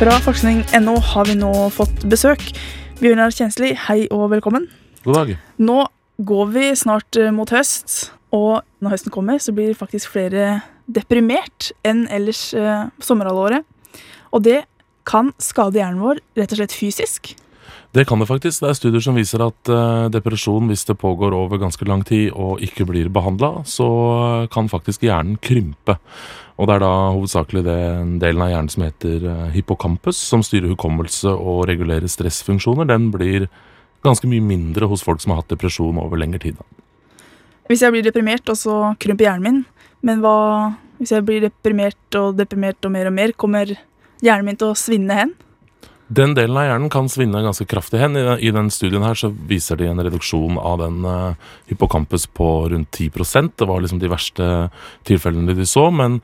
Fra forskning.no har vi nå fått besøk. Bjørnar Kjensli, hei og velkommen. God dag. Nå går vi snart eh, mot høst, og når høsten kommer, så blir faktisk flere deprimert enn ellers eh, sommerhalvåret. Og det kan skade hjernen vår rett og slett fysisk. Det kan det faktisk. Det er studier som viser at eh, depresjon, hvis det pågår over ganske lang tid og ikke blir behandla, så kan faktisk hjernen krympe. Og det er da hovedsakelig den delen av hjernen som heter eh, hippocampus, som styrer hukommelse og regulerer stressfunksjoner. Den blir ganske mye mindre hos folk som har hatt depresjon over lengre tid. Hvis jeg blir deprimert, og så krymper hjernen min, men hva hvis jeg blir deprimert og deprimert og mer og mer, kommer hjernen min til å svinne hen? Den delen av hjernen kan svinne ganske kraftig hen. I den, studien her så viser de en reduksjon av den uh, hippocampus på rundt 10% Det var liksom de verste tilfellene de så. Men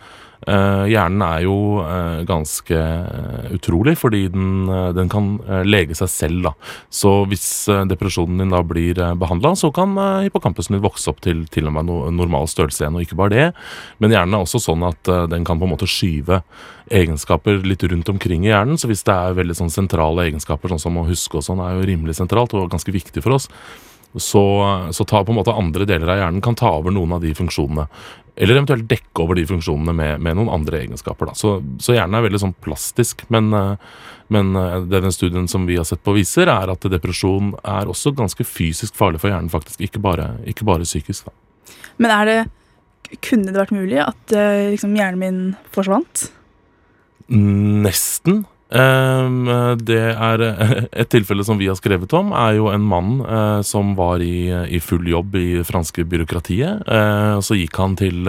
hjernen er jo uh, ganske utrolig, fordi den, den kan lege seg selv. da. Så hvis depresjonen din da blir uh, behandla, så kan hippocampusen din vokse opp til til og med no normal størrelse igjen. Og ikke bare det, men hjernen er også sånn at den kan på en måte skyve egenskaper litt rundt omkring i hjernen. Så hvis det er veldig sånn sentrale egenskaper, sånn som å huske og sånn, er jo rimelig sentralt og ganske viktig for oss, så, så ta på en måte andre deler av hjernen kan ta over noen av de funksjonene. Eller eventuelt dekke over de funksjonene med, med noen andre egenskaper. Så, så hjernen er veldig sånn plastisk. Men, men det den studien som vi har sett på viser, er at depresjon er også ganske fysisk farlig for hjernen, faktisk. Ikke bare, ikke bare psykisk. Da. Men er det Kunne det vært mulig at liksom, hjernen min forsvant? Nesten. Um, det er Et tilfelle som vi har skrevet om, er jo en mann uh, som var i, i, full jobb i franske byråkratiet. Uh, så gikk han til,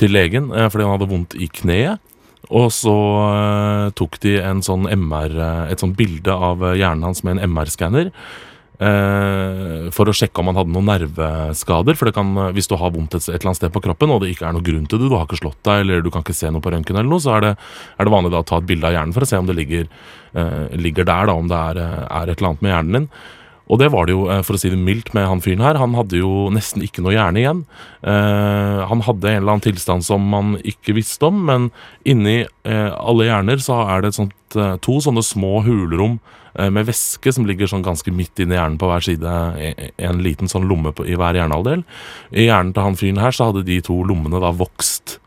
til legen fordi han hadde vondt i kneet. Og så tok de en sånn MR, et sånt bilde av hjernen hans med en MR-skanner. Eh, for å sjekke om han hadde noen nerveskader. For kan, hvis du har vondt et, eller annet sted på kroppen, og det ikke er noen grunn til det, du har ikke slått deg, eller du kan ikke se noe på røntgen, eller noe, så er det, er det vanlig da å ta et bilde av hjernen for å se om det ligger, eh, ligger der, da, om det er, er, et eller annet med hjernen din. Og det var det jo, eh, for å si det mildt, med han fyren her. Han hadde jo nesten ikke noe hjerne igjen. Eh, han hadde en eller annen tilstand som man ikke visste om, men inni eh, alle hjerner så er det sånt, eh, to sånne små hulrom Eh, med væske som ligger sånn ganske midt inni hjernen på hver side. En liten sånn lomme på, i hver hjernehalvdel. I hjernen til han fyren her så hadde de to lommene da vokst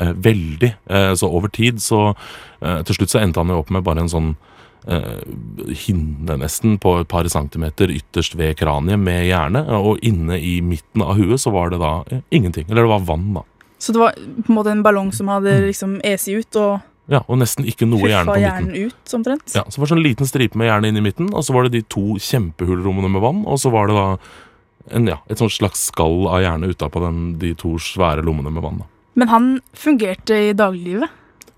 eh, veldig. Eh, så over tid så eh, Til slutt så endte han jo opp med bare en sånn eh, hinne nesten på et par centimeter ytterst ved kraniet med hjerne. Og inne i midten av huet så var det da eh, ingenting. Eller det var vann, da. Så det var på en måte en ballong som hadde mm. liksom esi ut og ja, Og nesten ikke noe hjerne på midten. hjernen ut, omtrent. Ja, Så var det sånn liten stripe med hjerne inn i midten, og så var det de to kjempehullrommene med vann, og så var det da en, ja, et sånt slags skall av hjerne utapå de to svære lommene med vann. Da. Men han fungerte i dagliglivet?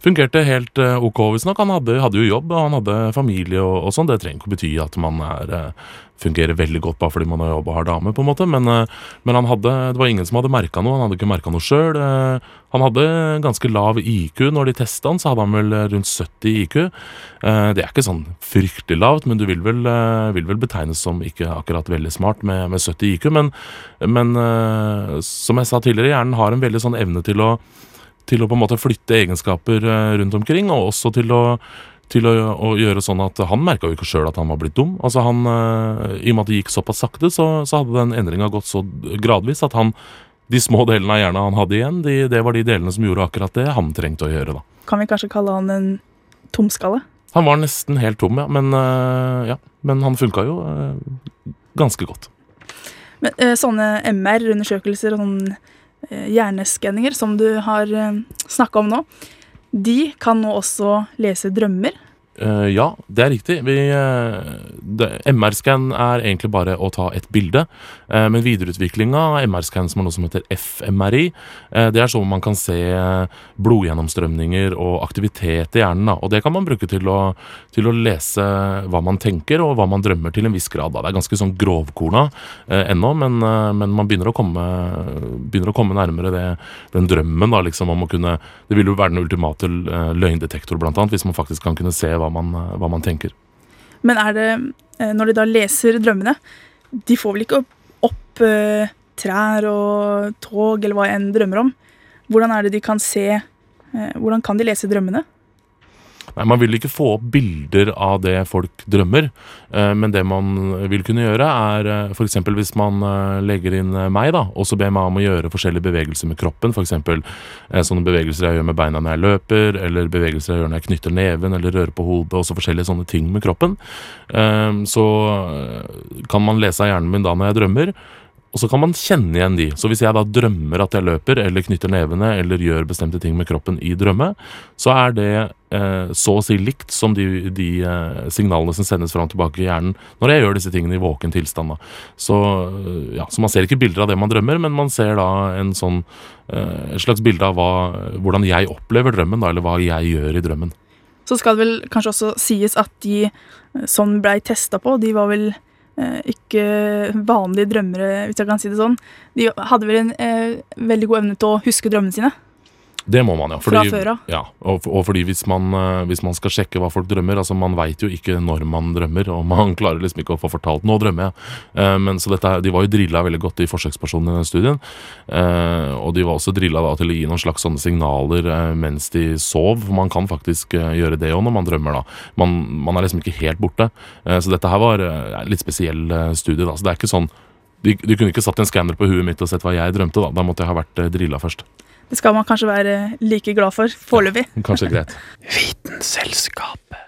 Fungerte helt OK ok, visstnok. Han hadde, hadde, jo jobb, og han hadde familie og, og sånn. Det trenger ikke å bety at man er uh, fungerer veldig godt bare fordi man har jobb og har dame, på en måte. Men, eh, men han hadde, det var ingen som hadde merka noe. Han hadde ikke merka noe sjøl. Eh, han hadde ganske lav IQ. Når de testa han, så hadde han vel rundt 70 IQ. Eh, det er ikke sånn fryktelig lavt, men du vil vel, vil vel betegnes som ikke akkurat veldig smart med, med 70 IQ. Men, men som jeg sa tidligere, hjernen har en veldig sånn evne til å til å på en måte flytte egenskaper rundt omkring, og også til å til å, å, gjøre sånn at Han merka jo ikke sjøl at han var blitt dum. Altså han, uh, I og med at det gikk såpass sakte, så, så hadde den endringa gått så gradvis at han, de små delene av hjernen han hadde igjen, de, det var de delene som gjorde akkurat det han trengte å gjøre. da. Kan vi kanskje kalle han en tomskalle? Han var nesten helt tom, ja. Men, uh, ja. men han funka jo ganske godt. Men sånne MR-undersøkelser og sånne hjerneskanninger som du har uh, snakka om nå, de kan nå også lese drømmer. Uh, ja, det er riktig. Uh, MR-scan er egentlig bare å ta et bilde. eh, men videreutviklinga av MR-scan, som er noe som heter FMRI, det er sånn man kan se blodgjennomstrømninger og aktivitet i hjernen. Da. Og det kan man bruke til å, til å, lese hva man tenker og hva man drømmer til en viss grad. Da. Det er ganske sånn grovkorna ennå, men, men, man begynner å komme, begynner å komme nærmere det, den drømmen da, liksom, om å kunne Det vil jo være den ultimate løgndetektor, blant annet, hvis man faktisk kan kunne se hva man, eh, hva man tenker. Men er det, eh, når de da leser drømmene, de får vel ikke opp, opp uh, trær og tog eller hva enn drømmer om. Hvordan er det de kan se uh, Hvordan kan de lese drømmene? Nei, Man vil ikke få opp bilder av det folk drømmer, eh, men det man vil kunne gjøre, er eh, f.eks. hvis man eh, legger inn meg, da, og så ber meg om å gjøre forskjellige bevegelser med kroppen, f.eks. Sånne bevegelser jeg gjør med beina når jeg løper, eller bevegelser jeg gjør når jeg knytter neven eller rører på hodet, og så forskjellige sånne ting med kroppen. Så kan man lese av hjernen min da når jeg drømmer. Og så kan man kjenne igjen de. Så hvis jeg da drømmer at jeg løper, eller knytter nevene, eller gjør bestemte ting med kroppen i drømme, så er det eh, så å si likt som de, de eh, signalene som sendes fram og tilbake i hjernen når jeg gjør disse tingene i våken tilstand. Så, eh, ja, så man ser ikke bilder av det man drømmer, men man ser da en sånn, eh, slags bilde av hva, hvordan jeg opplever drømmen, da, eller hva jeg gjør i drømmen. Så skal det vel kanskje også sies at de eh, som blei testa på, de var vel ikke vanlige drømmere, hvis jeg kan si det sånn. De hadde vel en eh, veldig god evne til å huske drømmene sine. Det må man, ja. Fra før av. Ja, og, og fordi hvis man, eh, hvis man skal sjekke hva folk drømmer altså Man veit jo ikke når man drømmer, og man klarer liksom ikke å få fortalt 'nå drømmer jeg'. Eh, men så dette, De var jo drilla veldig godt, de forsøkspersonene i den studien. Eh, og de var også drilla da, til å gi noen slags sånne signaler eh, mens de sov. Man kan faktisk gjøre det òg når man drømmer. da man, man er liksom ikke helt borte. Så dette her var en litt spesiell studie. da Så det er ikke sånn de, de kunne ikke satt en skanner på huet mitt og sett hva jeg drømte. Da Da måtte jeg ha vært drilla først. Det skal man kanskje være like glad for foreløpig. Kanskje greit. Vitenselskapet.